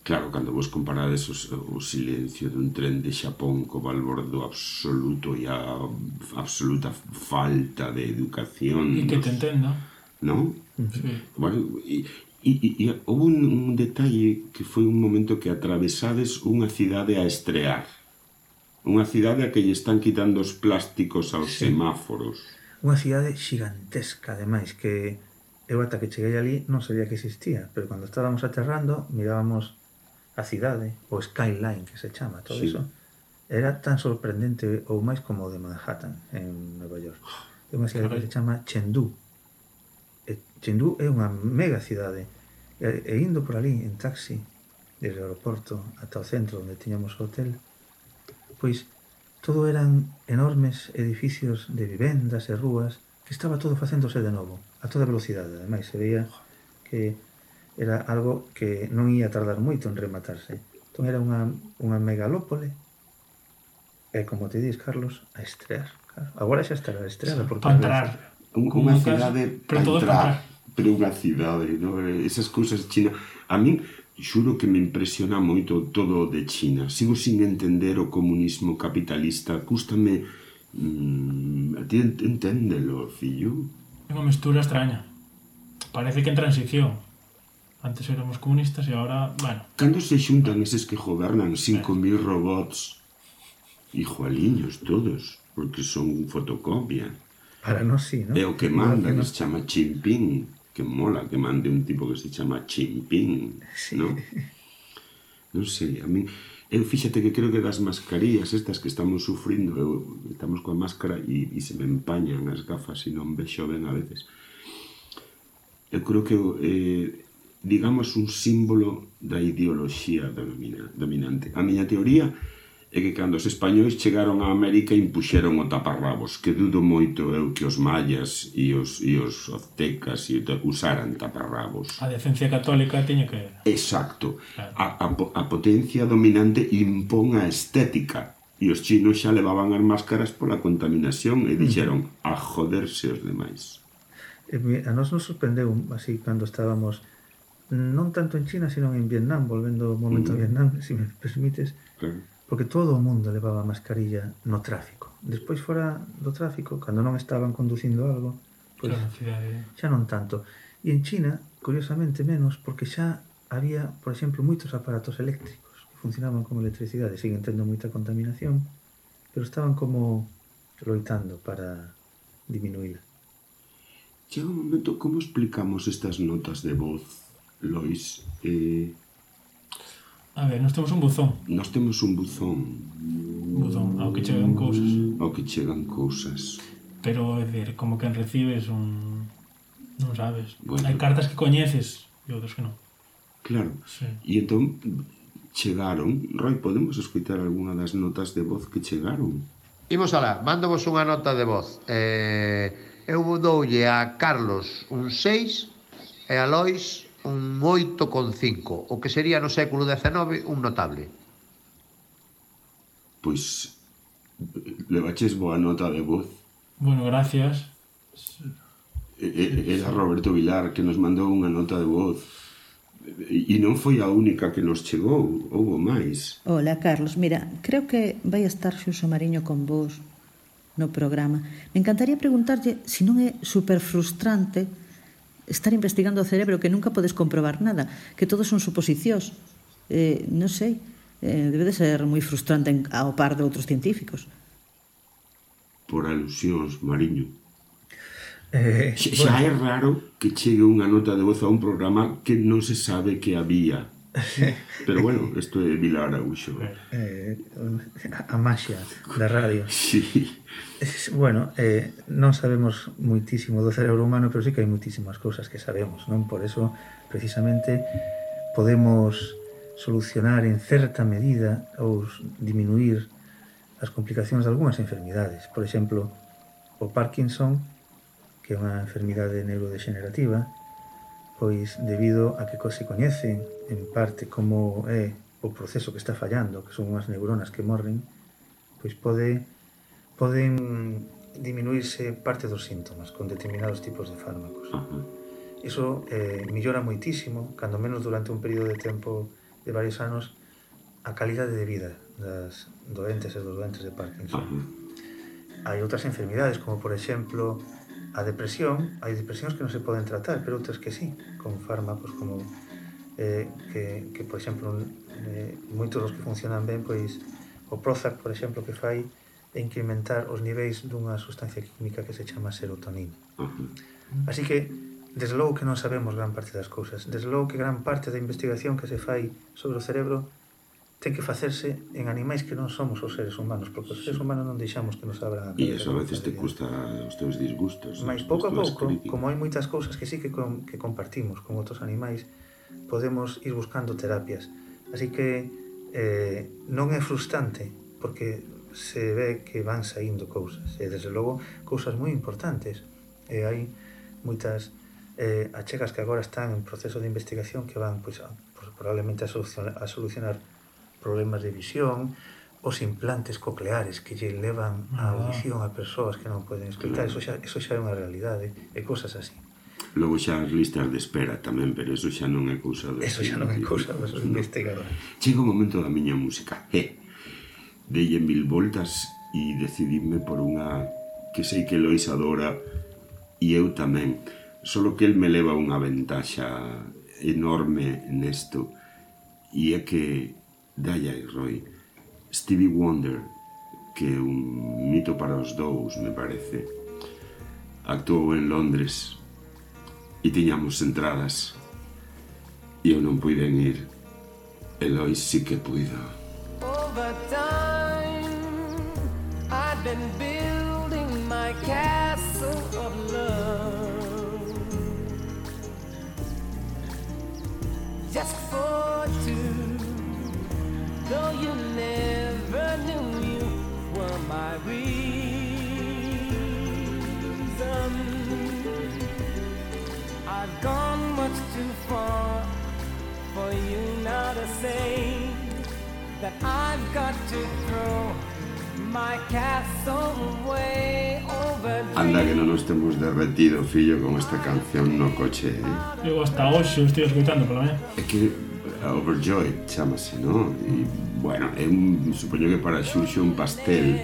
claro, cando vos comparades os, o silencio dun tren de Xapón co balbordo absoluto e a absoluta falta de educación. E que te entenda. Non? Sí. Bueno, e, E, e, e houve un, un detalle que foi un momento que atravesades unha cidade a estrear. Unha cidade a que lle están quitando os plásticos aos sí. semáforos. Unha cidade xigantesca, ademais, que eu ata que cheguei ali non sabía que existía, pero cando estábamos aterrando mirábamos a cidade, o skyline que se chama, todo sí. eso. Era tan sorprendente ou máis como o de Manhattan, en Nova York. É unha cidade Carai. que se chama Chengdu. E Chengdu é unha mega cidade E, e indo por ali en taxi, desde o aeroporto ata o centro onde tiñamos o hotel, pois todo eran enormes edificios de vivendas e rúas que estaba todo facéndose de novo, a toda velocidade. Ademais, se veía que era algo que non ia tardar moito en rematarse. Entón era unha, unha megalópole e, como te dis, Carlos, a estrear. Claro. Agora xa estará estreada porque para entrar. Unha cidade para entrar pero unha cidade, no? esas cousas de China. A min, xuro que me impresiona moito todo de China. Sigo sin entender o comunismo capitalista, cústame mm, a ti enténdelo, fillo. É unha mestura extraña. Parece que en transición. Antes éramos comunistas e agora, bueno. Cando se xuntan eses que gobernan 5.000 robots igualiños todos, porque son fotocopia. Para nós sí, non? É o que manda, que nos chama Chimpín que mola que mande un tipo que se chama Chimpín, sí. ¿no? Non sei, a mí... Eu fíxate que creo que das mascarillas estas que estamos sufrindo, eu, estamos coa máscara e, e se me empañan as gafas e non vexo ben a veces. Eu creo que, eh, digamos, un símbolo da ideoloxía dominante. A miña teoría é é que cando os españois chegaron a América impuxeron o taparrabos, que dudo moito eu que os mayas e os, e os aztecas e usaran taparrabos. A defensa católica teña que... Exacto. Claro. A, a, a potencia dominante impón a estética. E os chinos xa levaban as máscaras pola contaminación e dixeron a joderse os demais. Eh, a nos nos sorprendeu así cando estábamos non tanto en China, sino en Vietnam, volvendo un momento mm. a Vietnam, se si me permites. Claro porque todo o mundo levaba mascarilla no tráfico. Despois fora do tráfico, cando non estaban conducindo algo, pois, claro, xa non tanto. E en China, curiosamente, menos, porque xa había, por exemplo, moitos aparatos eléctricos que funcionaban con electricidade, siguen tendo moita contaminación, pero estaban como loitando para diminuíla. Chega un momento, como explicamos estas notas de voz, Lois? Eh, A ver, nós temos un buzón. Nós temos un buzón. Buzón, ao que chegan cousas. Ao que chegan cousas. Pero, é dicir, como que recibes un... Non sabes. Bueno. Hai cartas que coñeces e outras que non. Claro. Sí. E entón, chegaron. Roy, podemos escoitar algunha das notas de voz que chegaron? Imos alá, mándovos unha nota de voz. Eh, eu doulle a Carlos un 6 e a Lois un 8,5, o que sería no século XIX un notable. Pois levaches boa nota de voz. Bueno, gracias. Era Roberto Vilar que nos mandou unha nota de voz. E non foi a única que nos chegou, houbo máis. Ola, Carlos, mira, creo que vai estar Xuso Mariño con vos no programa. Me encantaría preguntarlle se non é super frustrante estar investigando o cerebro que nunca podes comprobar nada, que todo son suposicións. Eh, non sei, eh, debe de ser moi frustrante ao par de outros científicos. Por alusións, Mariño. Eh, xa, xa bueno. é raro que chegue unha nota de voz a un programa que non se sabe que había Pero bueno, isto é Vilar Araúxo. Eh, eh, a maxia da radio. Sí. Bueno, eh, non sabemos muitísimo do cerebro humano, pero sí que hai muitísimas cousas que sabemos, non? Por eso, precisamente, podemos solucionar en certa medida ou diminuir as complicacións de algunhas enfermidades. Por exemplo, o Parkinson, que é unha enfermidade neurodegenerativa, pois debido a que se coñecen en parte como é o proceso que está fallando, que son unhas neuronas que morren, pois pode poden diminuirse parte dos síntomas con determinados tipos de fármacos. Uh. Eso eh, millora moitísimo, cando menos durante un período de tempo de varios anos, a calidade de vida das doentes e dos doentes de Parkinson. Hai outras enfermidades, como por exemplo a depresión, hai depresións que non se poden tratar, pero outras que sí, con fármacos como eh, que, que por exemplo, un, eh, moitos dos que funcionan ben, pois o Prozac, por exemplo, que fai é incrementar os niveis dunha sustancia química que se chama serotonina. Así que, desde logo que non sabemos gran parte das cousas, desde logo que gran parte da investigación que se fai sobre o cerebro ten que facerse en animais que non somos os seres humanos, porque os seres humanos non deixamos que nos abra a E eso a veces te custa os teus disgustos. Mas pouco a pouco, críticas. como hai moitas cousas que sí que, com, que compartimos con outros animais, podemos ir buscando terapias. Así que eh, non é frustrante, porque se ve que van saindo cousas, e desde logo cousas moi importantes. E hai moitas eh, achegas que agora están en proceso de investigación que van pois, a, probablemente a solucionar, a solucionar problemas de visión, os implantes cocleares que lle levan a ah. audición a persoas que non poden escutar, claro. eso, xa, eso xa é unha realidade, e cousas así. Logo xa as listas de espera tamén, pero eso xa non é cousa do... Eso xa non é cousa dos no. investigadores. Chega o momento da miña música. Eh, delle mil voltas e decidime por unha que sei que Lois adora e eu tamén. Solo que el me leva unha ventaxa enorme nesto e é que Daya e Roy, Stevie Wonder, que é un mito para os dous, me parece, actuou en Londres e tiñamos entradas e eu non puiden ir. Elois sí que puido. I've Been building my castle of love just for two though you never knew you were my reason. I've gone much too far for you now to say that I've got to throw my castle away over Anda que non nos temos derretido, fillo, con esta canción no coche, eh? Eu hasta hoxe estive escutando, pela mañá. É que Overjoyed chamase, non? E, bueno, é un, supoño que para Xurxo un pastel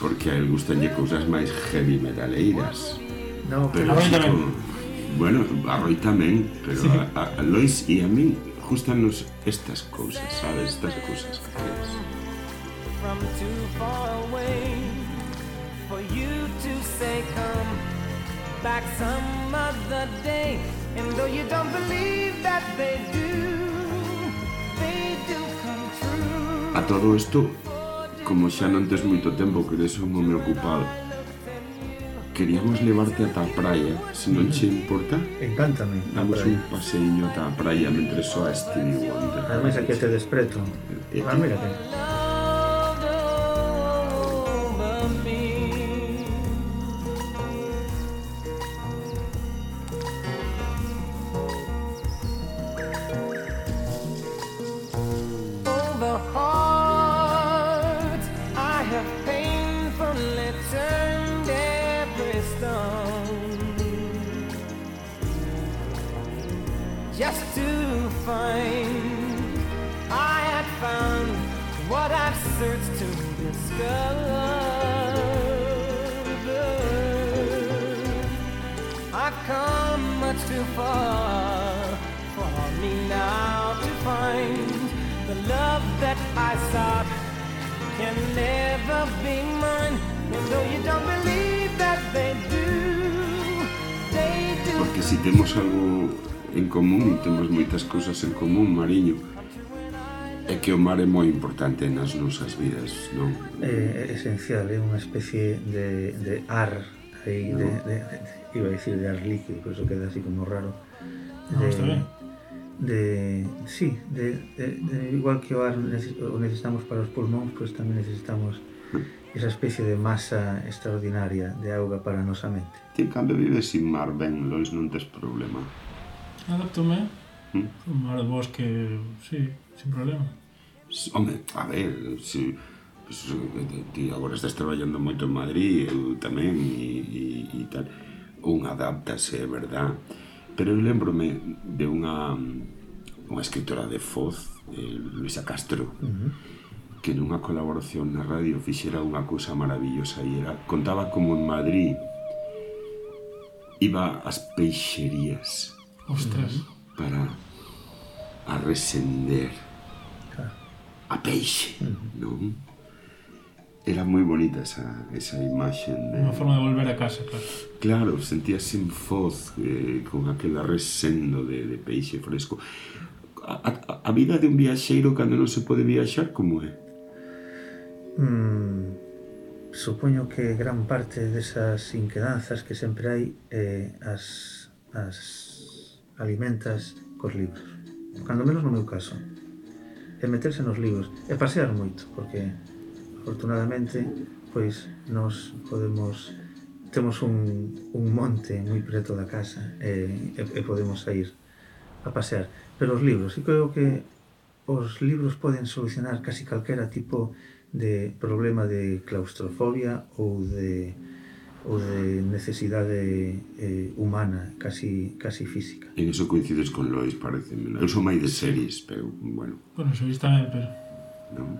porque a él gustanlle cousas máis heavy metaleiras. No, Pero A Roy bueno, a Roy tamén, pero Sí. a, a, a Lois e a min gustanos estas cousas, sabes? Estas cousas que es. from too far away for you to say come back some other day and though you don't believe that they do A todo isto, como xa non tes moito tempo que eres un home ocupado, queríamos levarte ata a praia, se non che importa. Encántame. Damos un paseiño ata a praia mentre só a este vivo. Ademais aquí este despreto. Ah, mira que... of being mine. And though you don't believe that they do, they do. Porque si temos algo en común, temos moitas cousas en común, Mariño. É que o mar é moi importante nas nosas vidas, non? É, esencial, é unha especie de, de ar aí, no. de, de, de, iba a decir de ar líquido, por eso queda así como raro. Ah, de, no, está ben de sí, de, de, de igual que o ar neces, o necesitamos para os pulmóns, pois pues tamén necesitamos esa especie de masa extraordinaria de auga para a nosa mente. Ti, cando vives sin mar ben, Lois, non tes problema. Ah, Adaptome. Hmm? O mar de bosque, sí, sin problema. Home, a ver, si... Sí pues, eh, eh, ti agora estás traballando moito en Madrid, eu tamén, e, e, e tal. Un adaptase, é verdad. Pero eu lembrome de unha, mm, unha escritora de Foz, eh, Luisa Castro, uh -huh que nunha colaboración na radio fixera unha cousa maravillosa e era, contaba como en Madrid iba ás peixerías Ostras. para a resender a peixe, uh -huh. non? Era moi bonita esa, esa imaxe. De... Unha forma de volver a casa, claro. Claro, sentías en foz eh, con aquel resendo de, de peixe fresco. A, a, a vida de un viaxeiro cando non se pode viaxar como é? mm, supoño que gran parte desas inquedanzas que sempre hai eh, as, as alimentas cos libros. Cando menos no meu caso. E meterse nos libros. E pasear moito, porque afortunadamente pois nos podemos temos un, un monte moi preto da casa e, e, e podemos sair a pasear. Pero os libros, e creo que os libros poden solucionar casi calquera tipo de de problema de claustrofobia ou de ou de necesidade eh, humana, casi, casi física. En eso coincides con Lois, parece. Eu sou máis de series, pero, bueno... Bueno, Xurx tamén, pero... Non?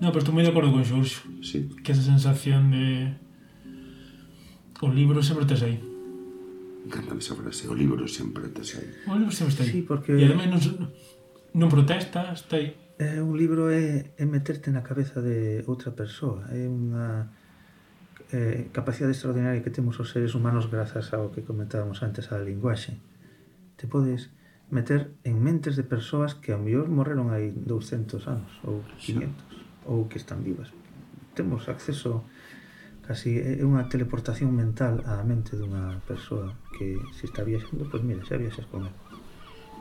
no, pero estou moi de acordo con Xurxo. Sí. Que esa sensación de... O libro sempre tes aí. Encantame esa frase, o libro sempre tes aí. O libro sempre tes aí. Sí, porque... E ademais non... Non protesta, está aí. É, un libro é, é meterte na cabeza de outra persoa. É unha eh, capacidade extraordinaria que temos os seres humanos grazas ao que comentábamos antes a linguaxe. Te podes meter en mentes de persoas que a mellor morreron hai 200 anos ou 500 ou que están vivas. Temos acceso casi é unha teleportación mental á mente dunha persoa que se está viaxando, pois mira, xa viaxas con ela.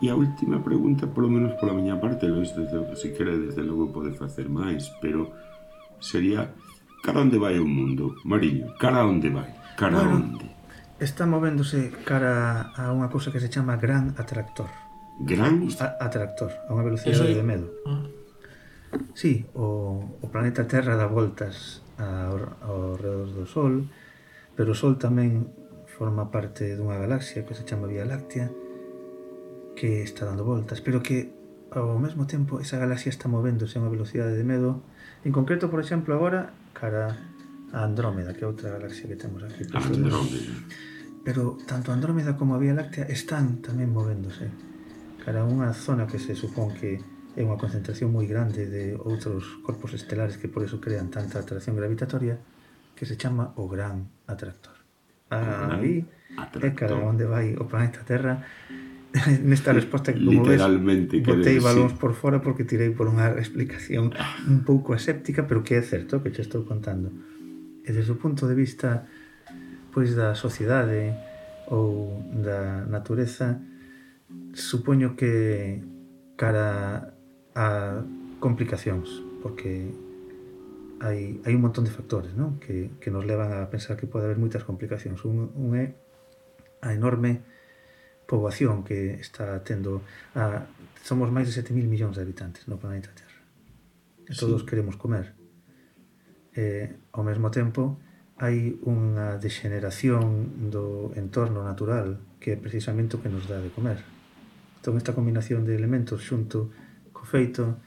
E a última pregunta, polo menos pola miña parte, Lois, desde, se quere, desde logo pode facer máis, pero sería cara onde vai o mundo, Mariño, cara onde vai, cara bueno, onde? Está movéndose cara a unha cousa que se chama gran atractor. Gran? A, atractor, a unha velocidade Eso... de medo. Ah. Sí, o, o planeta Terra dá voltas ao, ao redor do Sol, pero o Sol tamén forma parte dunha galaxia que se chama Vía Láctea, que está dando voltas, pero que ao mesmo tempo esa galaxia está movéndose a unha velocidade de medo. En concreto, por exemplo, agora cara a Andrómeda, que é outra galaxia que temos aquí. Andrómeda. Pero tanto Andrómeda como a Vía Láctea están tamén movéndose cara a unha zona que se supón que é unha concentración moi grande de outros corpos estelares que por eso crean tanta atracción gravitatoria que se chama o Gran Atractor. Ah, aí é cara onde vai o planeta Terra nesta resposta que como Literalmente, ves, botei balóns por fora porque tirei por unha explicación un pouco aséptica, pero que é certo que te estou contando. E desde o punto de vista pois da sociedade ou da natureza, supoño que cara a complicacións, porque hai, hai un montón de factores non? Que, que nos levan a pensar que pode haber moitas complicacións. Un, un é a enorme poboación que está tendo a, somos máis de 7.000 millóns de habitantes no planeta Terra. E todos sí. queremos comer. Eh, ao mesmo tempo hai unha degeneración do entorno natural que é precisamente o que nos dá de comer. Entón esta combinación de elementos xunto co feito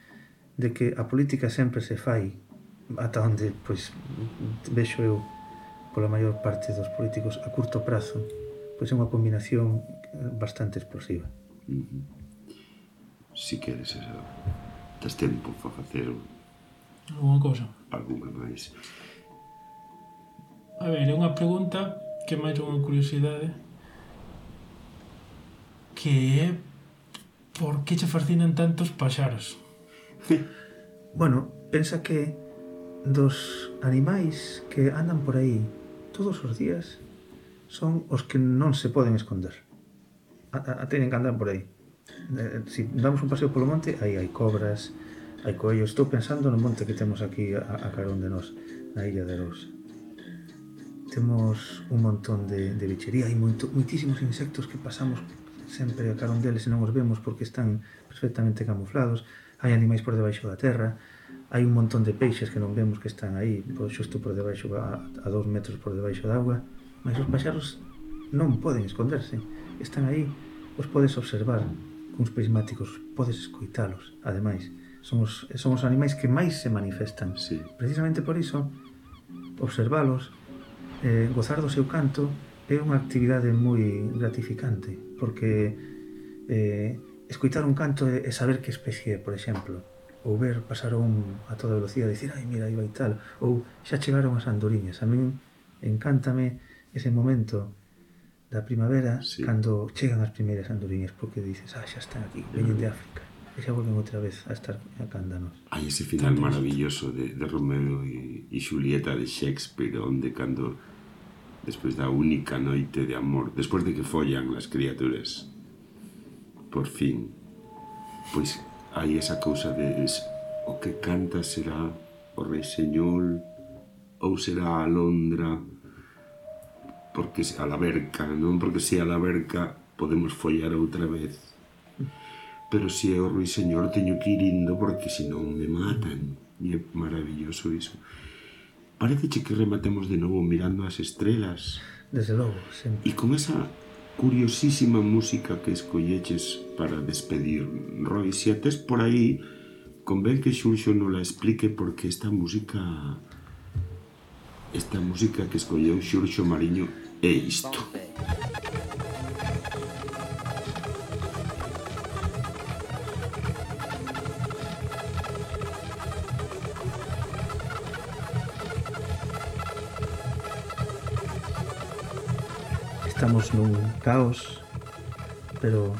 de que a política sempre se fai ata onde pois vexo eu pola maior parte dos políticos a curto prazo pois é unha combinación bastante explosiva. Uh -huh. Si queres eso, tes tempo para facer alguna cousa. Alguna máis. A ver, é unha pregunta que máis unha curiosidade que é por que che fascinan tantos paxaros? bueno, pensa que dos animais que andan por aí todos os días son os que non se poden esconder a, a teñen que andar por aí. Eh, eh, si damos un paseo polo monte, aí hai cobras, hai coellos. Estou pensando no monte que temos aquí a, a carón de nós, na Illa de Rosa. Temos un montón de, de bichería, hai moito, moitísimos insectos que pasamos sempre a carón deles e non os vemos porque están perfectamente camuflados. Hai animais por debaixo da terra, hai un montón de peixes que non vemos que están aí, por, xusto por debaixo, a, a dous metros por debaixo da agua, mas os paxaros non poden esconderse están aí, os podes observar cuns prismáticos, podes escoitalos, ademais. Somos, somos animais que máis se manifestan. Sí. Precisamente por iso, observalos, eh, gozar do seu canto, é unha actividade moi gratificante, porque eh, escoitar un canto e saber que especie é, por exemplo, ou ver pasar un a toda velocidade e dicir, ai, mira, aí vai tal, ou xa chegaron as andoriñas. A min encántame ese momento da primavera sí. cando chegan as primeiras andoriñas porque dices, ah, xa están aquí, veñen de África e xa volven outra vez a estar a cándanos Hai ese final maravilloso de, de Romeo e, e Julieta de Shakespeare onde cando despois da única noite de amor despois de que follan as criaturas por fin pois hai esa cousa de es, o que canta será o rei señor ou será a Londra porque a la verca non porque se a la verca podemos follar outra vez. Pero se é o ruiseñor teño que ir indo porque senón me matan. E é maravilloso iso parece que rematemos de novo mirando as estrelas desde logo, sempre e con esa curiosísima música que escolleches para despedir. Roy, se a tes por aí convén que Xurxo non la explique porque esta música esta música que escolleu Xurxo Mariño é isto. Estamos nun caos, pero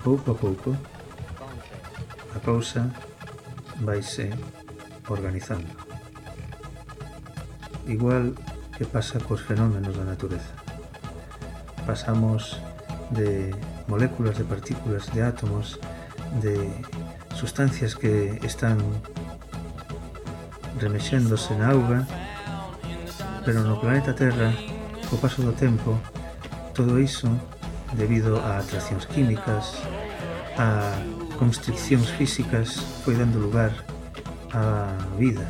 pouco a pouco a cousa vaise organizando. Igual que pasa cos fenómenos da natureza. Pasamos de moléculas, de partículas, de átomos, de sustancias que están remexéndose na auga, pero no planeta Terra, co paso do tempo, todo iso, debido a atraccións químicas, a constriccións físicas, foi dando lugar á vida,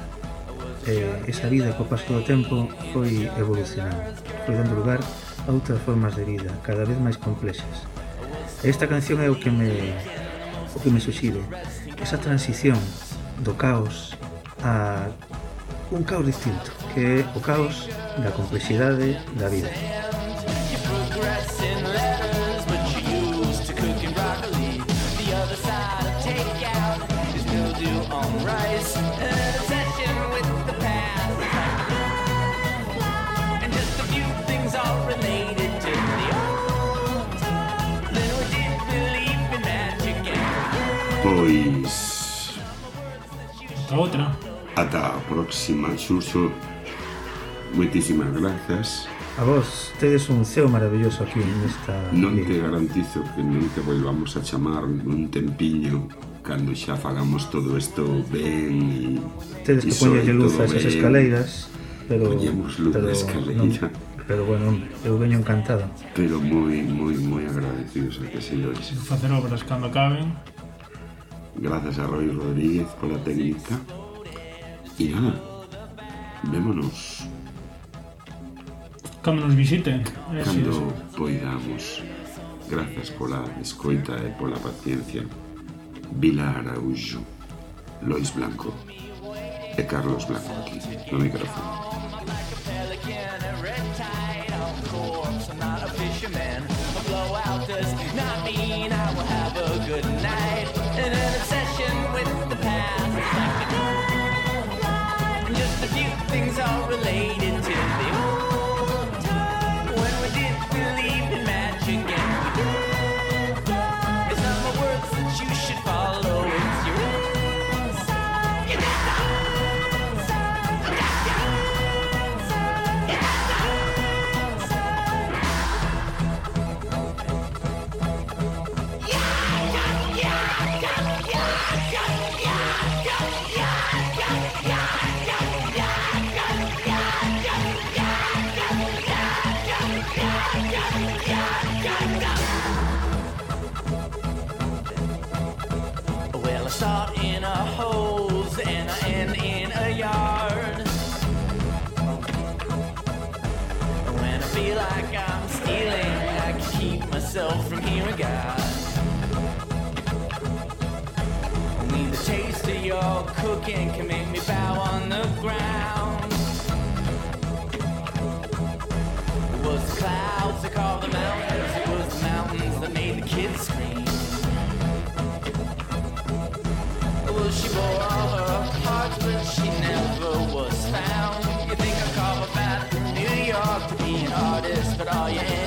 eh, esa vida co paso do tempo foi evolucionando, foi dando lugar a outras formas de vida, cada vez máis complexas. E esta canción é o que me o que me suxire, esa transición do caos a un caos distinto, que é o caos da complexidade da vida. A outra. Ata a próxima, Xurxo. Moitísimas grazas. A vos, tedes un ceo maravilloso aquí nesta... Non te garantizo que non te volvamos a chamar nun tempiño cando xa fagamos todo isto ben e... Tedes que poñerlle luz a esas escaleiras, pero... Poñemos luz pero, a escaleira. Non, pero bueno, eu veño encantado. Pero moi, moi, moi agradecidos a que se lois. Facer obras cando acaben. Grazas a Roy Rodríguez pola técnica. E nada, vémonos Cando nos visiten. Sí, cando sí. poidamos. Grazas pola escoita e pola paciencia. Vila Araújo, Lois Blanco e Carlos Blanco aquí no micrófono. Feeling I keep myself from hearing God. Only the taste of your cooking can make me bow on the ground. It was the clouds that carved the mountains, it was the mountains that made the kids scream. Well, she bore all her destroying